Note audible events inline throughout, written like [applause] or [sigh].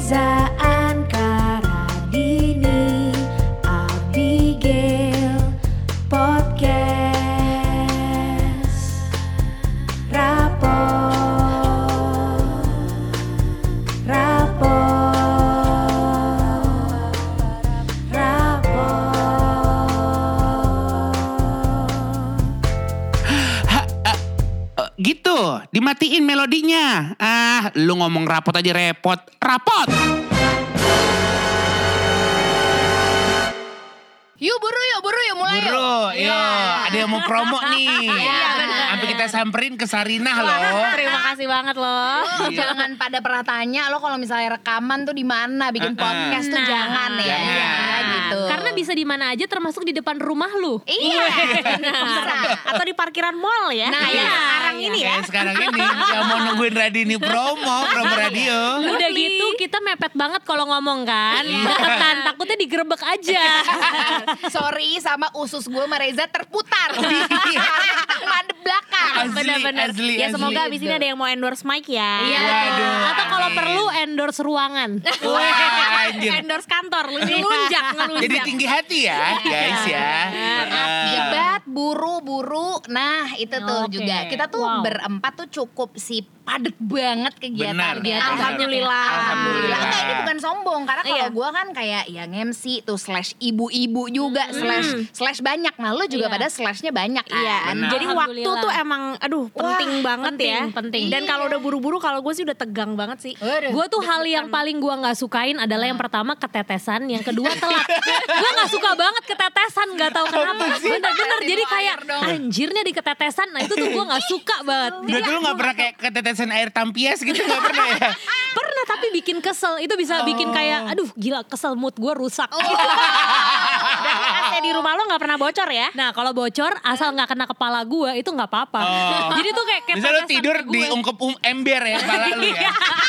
Reza Ankaradini rapot aja repot. Rapot! Yuk buru yuk, buru yuk, mulai Buru, yuk. yo, ada yang mau promo nih. Iya, benar. Sampai kita samperin ke Sarinah loh. Terima kasih banget loh. Lo jangan pada pernah tanya lo kalau misalnya rekaman tuh di mana bikin Uh-uh. podcast tuh Nah, jangan ya. jangan. Iya, gitu. Karena bisa di mana aja termasuk di depan rumah lu. Iya, bisa. Atau di parkiran mall ya. Nah, iya, sekarang iya. ini ya. Kayak sekarang ini yang mau nungguin Radini promo, promo radio. Udah gitu kita mepet banget kalau ngomong kan. Iya. Deketan takutnya digerebek aja. [laughs] Sorry sama usus gue sama Reza terputar. [laughs] Madep belakang. Benar-benar. Ya semoga asli. abis ini ada yang mau endorse mic ya. Iya. Waduh. Atau kalau perlu endorse ruangan. Wah, endorse kantor, lu ngelunjak, [laughs] ngelunjak. Jadi tinggi hati ya, guys ya. Hebat, buru-buru. Nah, itu tuh Oke. juga. Kita tuh Wow. berempat tuh cukup sih padet banget kegiatannya. Benar. Alhamdulillah. Alhamdulillah. Enggak, ini bukan sombong karena kalau Iya. gue kan kayak ya MC tuh slash ibu-ibu juga slash slash banyak. Nah lu juga Iya. pada slashnya banyak kan. Iya, Benar. jadi waktu tuh emang aduh penting banget penting, ya. penting. Dan kalau udah buru-buru kalau gue sih udah tegang banget sih. Gue tuh hal yang paling gue nggak sukain adalah yang pertama ketetesan, yang kedua telat. [laughs] gue nggak suka banget ketetesan, nggak tahu kenapa. Bener-bener Di jadi kayak anjirnya di ketetesan. Nah itu tuh gue nggak suka banget. Jadi Berarti lu gak pernah kayak ketetesan air tampias gitu gak pernah ya? [laughs] pernah tapi bikin kesel. Itu bisa bikin kayak, aduh gila kesel mood gue rusak. [laughs] Di rumah lo nggak pernah bocor ya? Nah kalau bocor asal nggak kena kepala gue itu nggak apa-apa. Oh. Jadi tuh kayak Bisa lu ketetesan tidur di ungkep um, ember ya kepala lu ya. [laughs]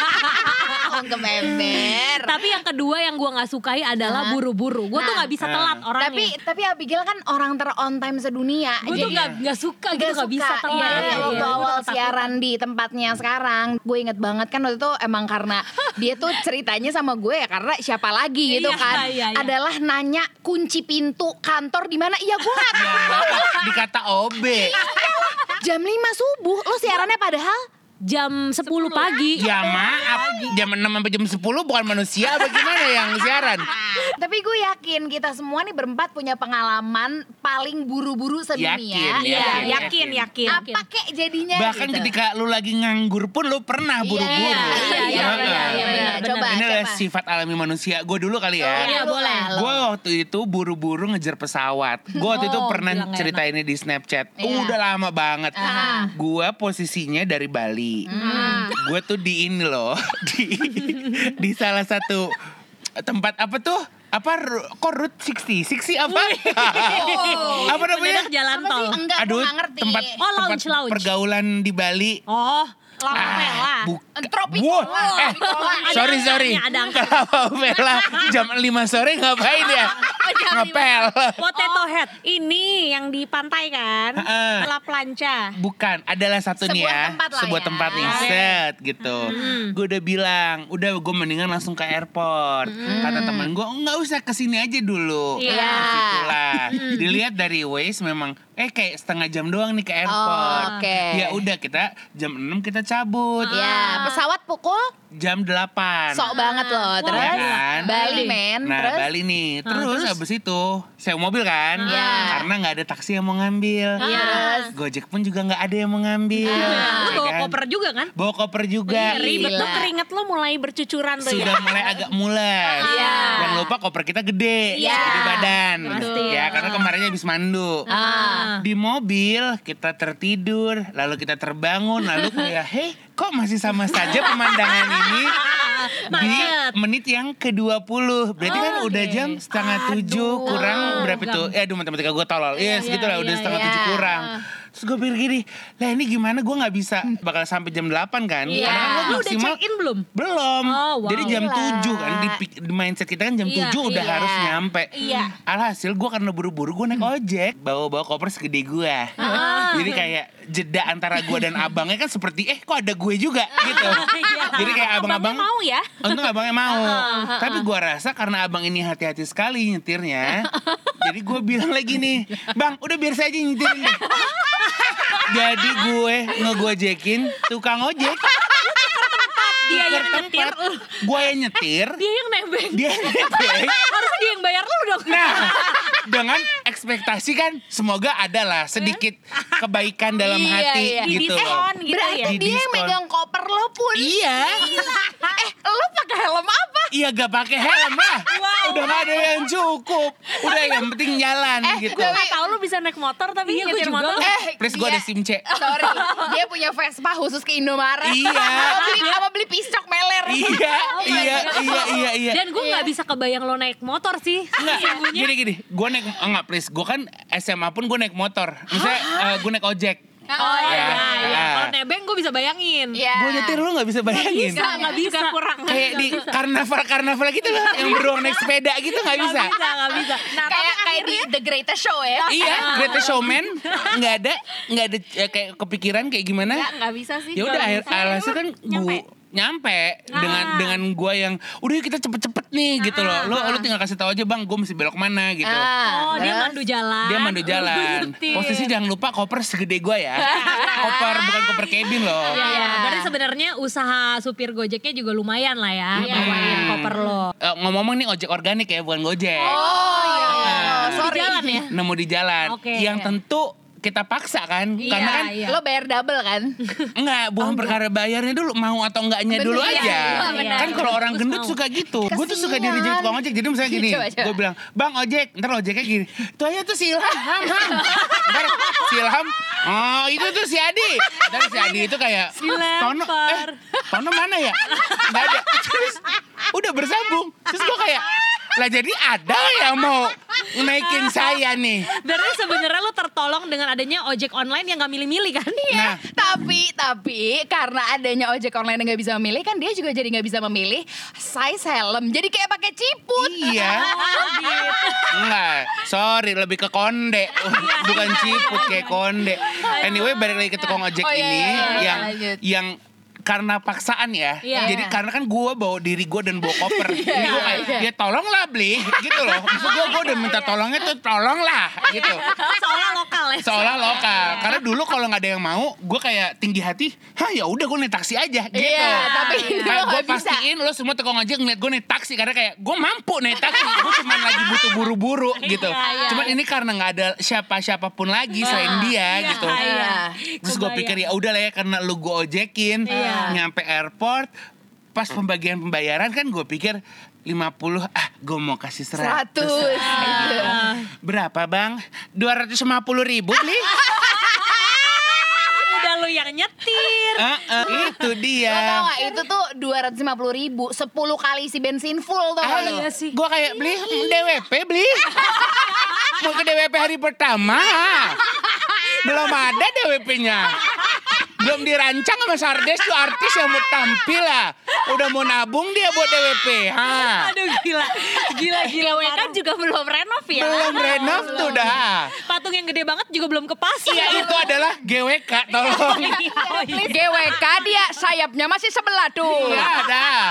ke member. Tapi yang kedua yang gue nggak sukai adalah buru-buru. Gue tuh Nah. nggak bisa telat orangnya. Tapi tapi Abigail kan orang ter on time sedunia. gue tuh nggak nggak suka gitu nggak bisa telat. Iya, Iya, waktu iya. awal siaran di tempatnya sekarang, gue inget banget kan waktu itu emang karena dia tuh ceritanya sama gue ya karena siapa lagi gitu Iya, kan, iya, iya. adalah nanya kunci pintu kantor di mana? Iya gue nggak tahu. Dikata OB. Jam 5 subuh, lo siarannya padahal Jam 10 pagi. Ya maaf, jam 6 sampai jam 10 bukan manusia apa gimana yang siaran? [laughs] Tapi gue yakin kita semua nih berempat punya pengalaman paling buru-buru sedunia. Yakin, Iya, yakin, yakin, yakin. Apa kek jadinya? Bahkan gitu. ketika lu lagi nganggur pun lu pernah buru-buru. Iya, iya, iya, iya, benar. Coba, Ini adalah sifat alami manusia. Gue dulu kali ya. Iya, boleh. Gue waktu itu buru-buru ngejar pesawat. Gue waktu itu Oh, pernah cerita ini di Snapchat. Iya. Udah lama banget. Gue posisinya dari Bali. Hmm. Gue tuh di ini loh, [laughs] di di salah satu tempat apa tuh? Apa kok route 60? 60 apa? apa namanya? Mendadak jalan Apa sih? tol. Enggak, Aduh, ngerti. tempat Oh, lounge, tempat lounge. pergaulan di Bali. Oh, Lama Vela. Bukan. Tropicola. Wow. Eh, sorry sorry. Bella [laughs] jam 5 sore ngapain ya? [laughs] Ngepel. potato head. Ini yang di pantai kan? Heeh. La Plancha. Bukan, adalah satu nih Sebuah ya, tempat lah sebuah ya. tempat nih, set gitu. Gue udah bilang, udah gue mendingan langsung ke airport. Kata teman gue, nggak usah ke sini aja dulu. Iya. Ke situlah. Dilihat dari Waze memang, eh kayak setengah jam doang nih ke airport. Oh, oke. Ya udah kita jam 6 kita cabut. Ya, pesawat pukul Jam 8. sok banget loh. Terus Ya kan? Bali men. Nah Terus Bali nih Terus, habis itu Sewa mobil kan Iya. Karena gak ada taksi yang mau ngambil Iya. Gojek pun juga gak ada yang mau ngambil Lu Ya bawa kan? koper juga kan? Bawa koper juga Ribet tuh keringet lo mulai bercucuran tuh Sudah ya. mulai agak mules Iya. Jangan lupa koper kita gede Iya. Gede badan Pasti. Ya karena kemarinnya habis mandu Ah. Di mobil kita tertidur Lalu kita terbangun Lalu kayak Hei kok masih sama saja pemandangan ini [laughs] di menit yang ke-20 Berarti kan udah jam setengah tujuh kurang berapa itu? Eh aduh matematika gue tolol Iya segitu lah udah setengah iya. tujuh kurang Terus gue pikir gini, lah ini gimana gue nggak bisa bakal sampai jam 8 kan? Iya. Karena kan Lu gue udah maksimal check in belum? belum. Oh, wow. Jadi jam Gila. 7 kan di, di mindset kita kan jam Iya, 7 udah iya. harus nyampe. Iya. Alhasil gue karena buru-buru gue naik ojek, bawa-bawa koper segede gue. Ah. Jadi kayak jeda antara gue dan [laughs] abangnya kan seperti eh kok ada gue juga [laughs] gitu. Iya. Jadi kayak abang-abang mau ya? Untung abangnya mau. [laughs] Tapi gue rasa karena abang ini hati-hati sekali nyetirnya. [laughs] jadi gue bilang lagi nih, bang udah biar saya aja nyetirin deh. jadi gue ngegojekin tukang ojek. Dia yang nyetir. Gue yang nyetir, dia yang nebeng. dia yang nebeng. Harusnya dia yang bayar lu dong. Nah, dengan ekspektasi kan semoga ada lah sedikit kebaikan dalam Iya, hati iya. gitu loh. Diskon gitu Berarti ya. Di dia yang megang koper lo pun. Iya. [laughs] eh, lo pakai helm apa? Iya gak pakai helm lah. Udah gak ada yang cukup. Udah yang penting jalan Eh, gitu. gue Gak tau lu bisa naik motor tapi Iya, nyetir juga. motor. Eh, Please gue ada SIM C. [laughs] Sorry, dia punya Vespa khusus ke Indomaret. Iya. [laughs] Apa beli, apa beli piscok meler. iya, [laughs] iya, iya, iya, iya. Dan gue nggak bisa kebayang lo naik motor sih. Enggak, gini gini, gue naik enggak please, gue kan SMA pun gue naik motor, misalnya gue naik ojek, Oh iya, Ya, iya. ya. Kalau nebeng gue bisa bayangin. Iya. gue nyetir lu nggak bisa bayangin, Bisa, nggak bisa. Kurang. kayak di karnaval karnaval gitu loh, yang beruang naik sepeda gitu nggak Nggak bisa. bisa, nggak bisa. Nah, kayak kayak di The Greatest Show ya. Iya, Greatest Showman nggak ada, nggak ada eh, kayak kepikiran kayak gimana. Nggak, nggak bisa sih. Ya udah Kalau akhir misalnya alhasil kan gue nyampe Ah. dengan dengan gue yang udah kita cepet-cepet nih gitu loh. Lo lo tinggal kasih tahu aja bang, gue mesti belok mana gitu. Ah, Oh dia mandu jalan. Dia mandu jalan. Posisi jangan lupa koper segede gue ya. [laughs] koper bukan koper cabin loh. Iya, iya. Iya. Berarti sebenarnya usaha supir gojeknya juga lumayan lah ya. Bawain koper lo. Eh, ngomong-ngomong nih ojek organik ya, bukan gojek. Oh, iya. Di sorry. jalan ya. Nemu di jalan. Oke. Yang tentu kita paksa kan, Iya, karena kan iya. Lo bayar double kan? [laughs] Enggak, bukan perkara bayarnya dulu mau atau enggaknya Bener, dulu iya, aja. iya, bener. kan kalau orang gendut mau. suka gitu. Gue tuh suka diri jadi tukang ojek. Jadi misalnya gini, gue bilang, "Bang, ojek." Ntar ojeknya gini. "Tuh aja tuh si Ilham, ham, ham." Ntar si Ilham, "Oh, itu tuh si Adi." Dan si Adi itu kayak, "Tono, eh, Tono mana ya?" Enggak ada. Terus udah bersambung. Terus gue kayak, "Lah jadi ada yang mau naikin saya nih." Berarti sebenarnya lo tertolong dengan adanya ojek online yang gak milih-milih kan? Nah, tapi tapi karena adanya ojek online yang nggak bisa memilih kan dia juga jadi nggak bisa memilih size helm. Jadi kayak pakai ciput. Iya. [laughs] Enggak, sorry lebih ke konde, bukan ciput kayak konde. Anyway, balik lagi ke tukang ojek Oh, iya, ini iya, iya, yang yang karena paksaan ya. Iya. Jadi karena kan gue bawa diri gue dan bawa koper. [laughs] Jadi gue kayak, iya. ya tolonglah beli gitu loh. Maksud gue, gue udah minta tolongnya tuh tolonglah gitu. Seolah lokal ya. Seolah lokal. Karena dulu kalau nggak ada yang mau, gue kayak tinggi hati. Hah ya udah gue naik taksi aja gitu. Iya, tapi Kayak lo gue pastiin lo semua tukang ojek ngeliat gue naik taksi karena kayak gue mampu naik taksi, gue cuma lagi butuh buru-buru gitu. Iya, iya. Cuman ini karena nggak ada siapa-siapapun lagi selain dia gitu. Iya. Terus gue pikir ya udah lah ya karena lu gue ojekin, Iya. nyampe airport, pas pembagian pembayaran kan gue pikir 50 ah gue mau kasih 100 Seratus. gitu. berapa bang 250 ribu beli [laughs] Udah lo yang nyetir. Eh, eh, itu [laughs] Lo tau dia gak itu tuh 250 ribu 10 kali isi bensin full tuh Ah, lo. Gue kayak beli DWP beli. [laughs] Mau ke DWP hari pertama. Belum ada DWP-nya. Belum dirancang sama Sardes tuh artis yang mau tampil lah. Udah mau nabung dia buat DWP. Ha. Aduh gila. Gila gila. GWK parah. juga belum renov ya. Belum renov tuh dah. Patung yang gede banget juga belum kepasang. Iya itu adalah GWK tolong. [laughs] Oh, iya. GWK dia sayapnya masih sebelah tuh. Iya dah.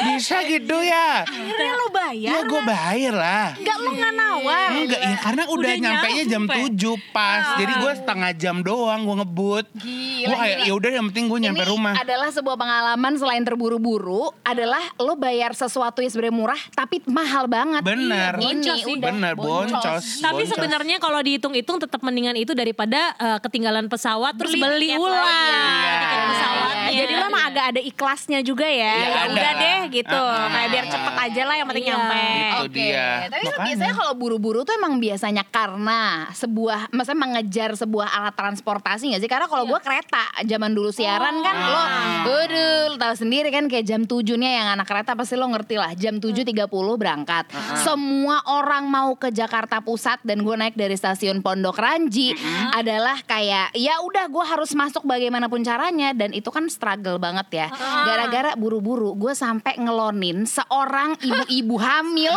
Bisa gitu ya. Akhirnya lo bayar. Ya gue bayar lah. Enggak lo nggak nawar. Enggak ya karena udah, Udah nyampe nya jam nyampe. 7 pas. Jadi gue setengah jam doang gue ngebut. Gila, Gue kayak ya udah yang penting gue nyampe Ini rumah. adalah sebuah pengalaman selain terburu-buru adalah lo bayar sesuatu yang sebenarnya murah tapi mahal banget. Bener. Ini Boncos sih. udah Bener boncos. Tapi boncos. sebenarnya kalau dihitung-hitung tetap mendingan itu daripada eh, ketinggalan pesawat terus beli tiket. ulang Iya. pesawatnya. Jadi lo emang agak ada ikhlasnya juga ya. Ya ada. udah deh gitu. Kayak biar cepet aja lah yang penting Iya. nyampe. Oke, dia. tapi Makanya. biasanya kalau buru-buru tuh emang biasanya karena sebuah, maksudnya mengejar sebuah alat transportasi gak sih? Karena kalau Iya. gua kereta, zaman dulu siaran kan Oh. lo, waduh, lo tahu sendiri kan kayak jam 7 nya yang anak kereta pasti lo ngerti lah, jam 7.30 berangkat. Semua orang mau ke Jakarta Pusat dan gue naik dari stasiun Pondok Ranji adalah kayak ya udah gue harus masuk bagaimanapun caranya dan itu kan struggle banget ya. Gara-gara buru-buru gue sampai ngelonin seorang ibu-ibu hamil.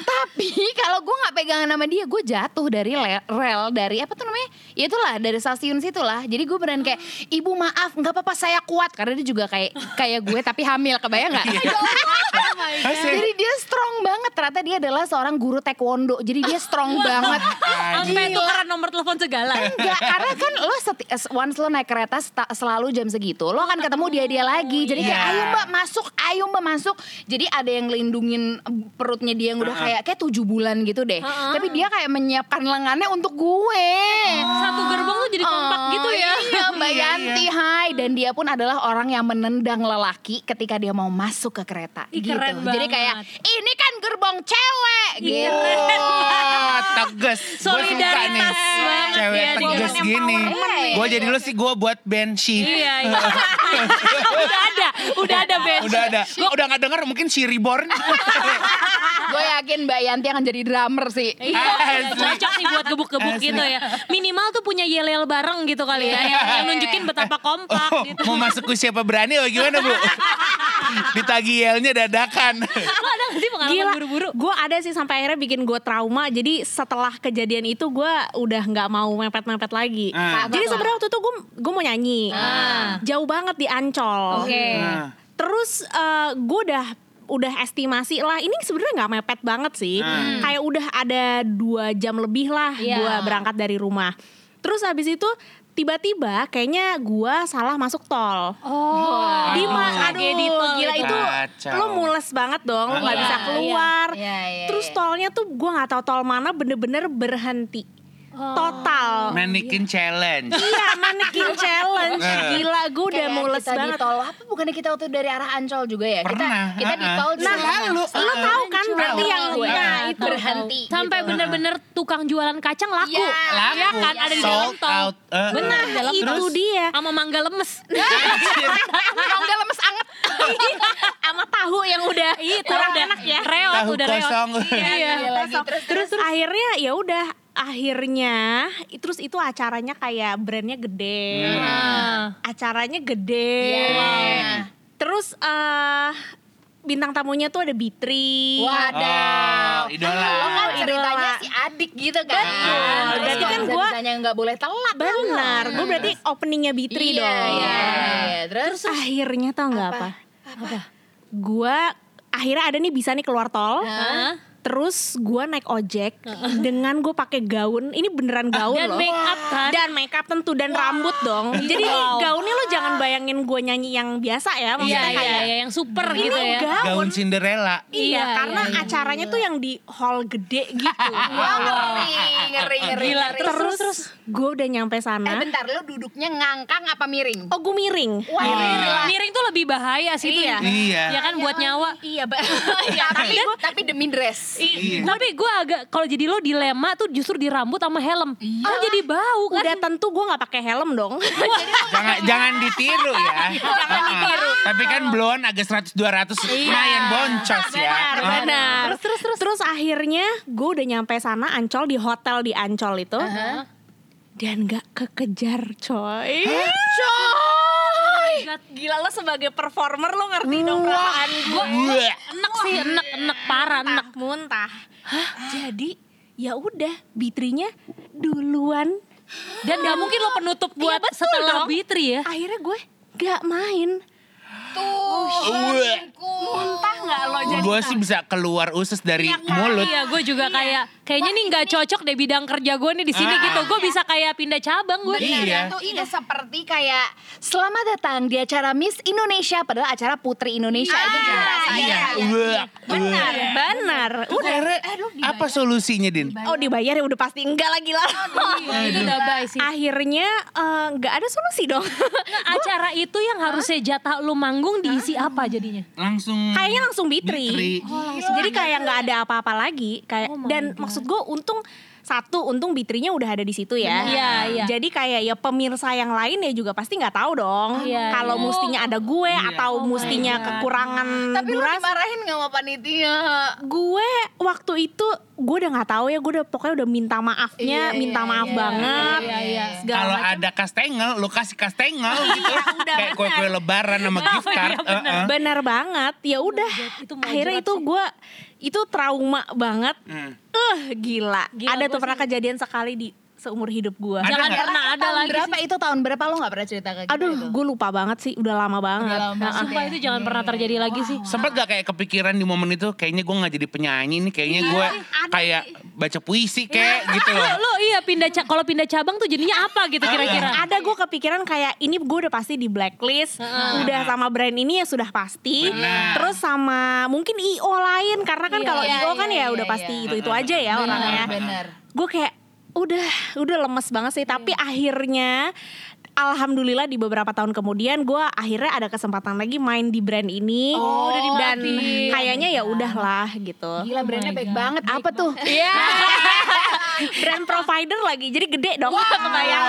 Tapi kalau gue nggak pegangan sama dia, gue jatuh dari rel dari apa tuh namanya? Ya itulah dari stasiun situlah. Jadi gue beneran kayak ibu maaf nggak apa-apa saya kuat karena dia juga kayak kayak gue tapi hamil kebayang nggak? [laughs] Asik. Jadi dia strong banget. Ternyata dia adalah seorang guru taekwondo. Jadi dia strong banget. Sampai tukeran nomor telepon segala. Enggak, karena kan lo seti- once lo naik kereta selalu jam segitu, lo akan ketemu dia dia lagi. Jadi kayak Iya. ayo mbak masuk, ayo mbak masuk. Jadi ada yang ngelindungin perutnya dia yang udah kayak kayak tujuh bulan gitu deh. Tapi dia kayak menyiapkan lengannya untuk gue. Satu gerbong tuh jadi kompak Oh, gitu ya. Iya Mbak [laughs] Iya, Yanti hai Dan dia pun adalah orang yang menendang lelaki ketika dia mau masuk ke kereta Ih, gitu. keren Jadi kayak ini kan gerbong cewek gitu. Wah, tegas. Gue suka nih. Solidaritas banget Cewek ya, tegas gini. Gue jadi lu sih gue buat band shift. Iya, iya. [laughs] udah ada, udah ada band. Udah ada. Gue udah gak denger mungkin si Reborn. [laughs] Gue yakin Mbak Yanti akan jadi drummer sih. Iya, Asli. cocok sih buat gebuk-gebuk gitu ya. Minimal tuh punya yel-yel bareng gitu kali ya. Yang, yang nunjukin [laughs] betapa kompak Oh, gitu. mau masuk ke siapa berani oh gimana bu? [laughs] Ditagi yelnya dadakan. Lo ada gak sih pengalaman Gila, buru-buru? gue ada sih sampai akhirnya bikin gue trauma. Jadi setelah kejadian itu gue udah nggak mau mepet-mepet lagi. Ah. Jadi sebenarnya waktu itu gue gue mau nyanyi, Ah. jauh banget di Ancol. Oke. Nah. Terus gue udah udah estimasi lah ini sebenarnya nggak mepet banget sih Hmm. kayak udah ada dua jam lebih lah Iya. gue berangkat dari rumah terus habis itu tiba-tiba kayaknya gue salah masuk tol Oh. di Aduh. ma- aduh di tol gila itu. itu Kacau. lo mules banget dong lo nggak Iya, bisa iya. keluar Iya, iya, terus iya. tolnya tuh gue nggak tahu tol mana bener-bener berhenti total Mannequin challenge. iya manekin challenge Nah. gila gue udah Kayak mules kita banget di tol apa bukannya kita waktu dari arah Ancol juga ya? Pernah, Kita kita di uh-uh. tol Nah, selalu lo tahu kan berarti yang gue. nah itu berhenti. Sampai gitu. bener-bener tukang jualan kacang laku. Iya, laku. Iya kan ada di dalam tol. out. Eh, Benar, dalam itu terus dia sama mangga lemes. [laughs] Kalau nggak lemes anget. [laughs] sama tahu yang udah kurang udah enak ya Reot udah reot. Iya, lagi. Terus, terus, akhirnya ya udah akhirnya terus itu acaranya kayak brandnya gede Ah. acaranya gede Iya. terus eh bintang tamunya tuh ada Bitri Waduh. Oh, idola. Lo kan Idola. ceritanya si adik gitu kan. Betul. Terus Berarti kan gua- bisa-bisanya nggak boleh telat. benar gue berarti openingnya Bitri Iya, dong iya, iya. Terus, akhirnya tau nggak apa, gue akhirnya ada nih bisa nih keluar tol Hah? Terus gue naik ojek dengan gue pakai gaun ini beneran gaun Dan loh make up kan? dan make up tentu dan rambut dong jadi Wow. gaunnya lo jangan bayangin gue nyanyi yang biasa Iya, ya maksudnya iya, kayak iya, yang super ini gitu ya. gaun Gaun Cinderella. Iya, Iya, karena iya, iya. acaranya tuh yang di hall gede gitu. [laughs] Ngeri, ngeri. Gila, ngeri. terus terus gue udah nyampe Eh sana. bentar, lo duduknya ngangkang apa miring? Oh, gue miring. Wah, Iya. Miring tuh lebih bahaya sih Iya. itu. Iya. Ya kan buat nyawa. Iya. [laughs] Iya, tapi tapi demi dress. Iya. Tapi gue agak kalau jadi lo dilema tuh justru di rambut sama helm. Kan jadi bau kan. Udah tentu gue nggak pakai helm dong. [laughs] [laughs] Jangan jangan ditiru ya. Jangan ditiru. Tapi kan blon agak 100 200 lumayan boncos ya. Benar, Ah. benar. Terus, terus, terus. Terus akhirnya gue udah nyampe sana Ancol di hotel di Ancol itu. Dan gak kekejar coy. Coy. Gila lo sebagai performer lo ngerti dong perasaan gue. Wah. Enak sih, enak, enak parah, enak. muntah. Jadi ya udah Bitrinya duluan. Dan gak mungkin lo penutup buat betul setelah dong. Bitri ya. Akhirnya gue gak main. Tuh. Wah. Muntah gak lo jadi? Gue sih bisa keluar usus dari mulut. Iya, gue juga kayak kayaknya nih nggak cocok deh bidang kerja gue nih di sini Ah. gitu. Gue bisa kayak pindah cabang gue. Iya. Itu udah seperti kayak selamat datang di acara Miss Indonesia padahal acara Putri Indonesia itu juga rasanya. iya, Wah, Benar, benar. Udah. Akhirnya, apa solusinya Din? Oh dibayar ya udah pasti enggak lagi lah. Itu udah bye sih. Akhirnya eh, nggak ada solusi dong. Nah, acara itu yang harusnya jatah lu manggung diisi apa jadinya? Langsung Kayaknya langsung bitri. Bitri. Jadi kayak nggak ada apa-apa lagi. Kayak Oh dan God. maksud gue untung satu untung bitrinya udah ada di situ ya. Iya, iya. Jadi kayak ya pemirsa yang lain ya juga pasti nggak tahu dong. Iya, Kalau iya. mustinya ada gue atau Oh mustinya kekurangan Tapi lu durasi. dimarahin gak sama panitia? Gue waktu itu gue udah nggak tahu ya gue udah pokoknya udah minta maafnya, Iya, minta iya, maaf iya, banget. iya, iya. Segala Kalau ada kastengel, lu kasih kastengel gitu. udah Kayak kue-kue lebaran sama gift card. Heeh. Bener banget, ya udah. Akhirnya itu sih. gue itu trauma banget. Hmm. Eh gila. Gila, Ada tuh pernah kejadian sekali di seumur hidup gue. Ada Jangan nggak? pernah ada tahun lagi berapa sih. itu tahun berapa lo gak pernah cerita ke kita Aduh, itu? gue lupa banget sih. Udah lama banget. Udah lama banget. Heeh. Sumpah itu jangan pernah terjadi lagi sih. Sempet gak kayak kepikiran di momen itu kayaknya gue gak jadi penyanyi nih kayaknya gue kayak baca puisi kayak gitu loh. [laughs] Lu iya pindah ca- kalau pindah cabang tuh jadinya apa gitu kira-kira? Ada gue kepikiran kayak ini gue udah pasti di blacklist, udah sama brand ini ya sudah pasti. Benar. Terus sama mungkin IO lain karena kan Iya, kalau iya, IO iya, kan ya iya, udah iya. pasti itu itu aja ya orangnya. Bener. Gue kayak udah udah lemes banget sih. Tapi akhirnya Alhamdulillah di beberapa tahun kemudian gue akhirnya ada kesempatan lagi main di brand ini Oh, udah dan kayaknya ya udahlah gitu. Gila brandnya baik banget. Apa tuh? [laughs] Iya. [laughs] brand provider lagi jadi gede dong kebayang.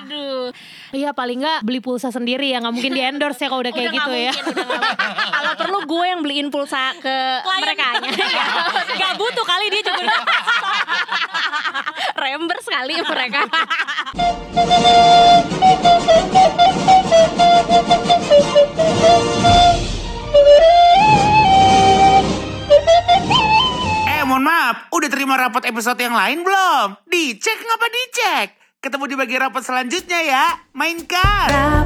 Aduh. Iya paling nggak beli pulsa sendiri ya nggak mungkin di endorse ya kalau udah [laughs] kayak Udah gitu ya. Kalau perlu gue yang beliin pulsa ke mereka Gak butuh kali dia juga. [laughs] Rember sekali mereka. Eh mohon maaf, udah terima rapot episode yang lain belum? Dicek ngapa dicek? Ketemu di bagian rapot selanjutnya ya. Mainkan!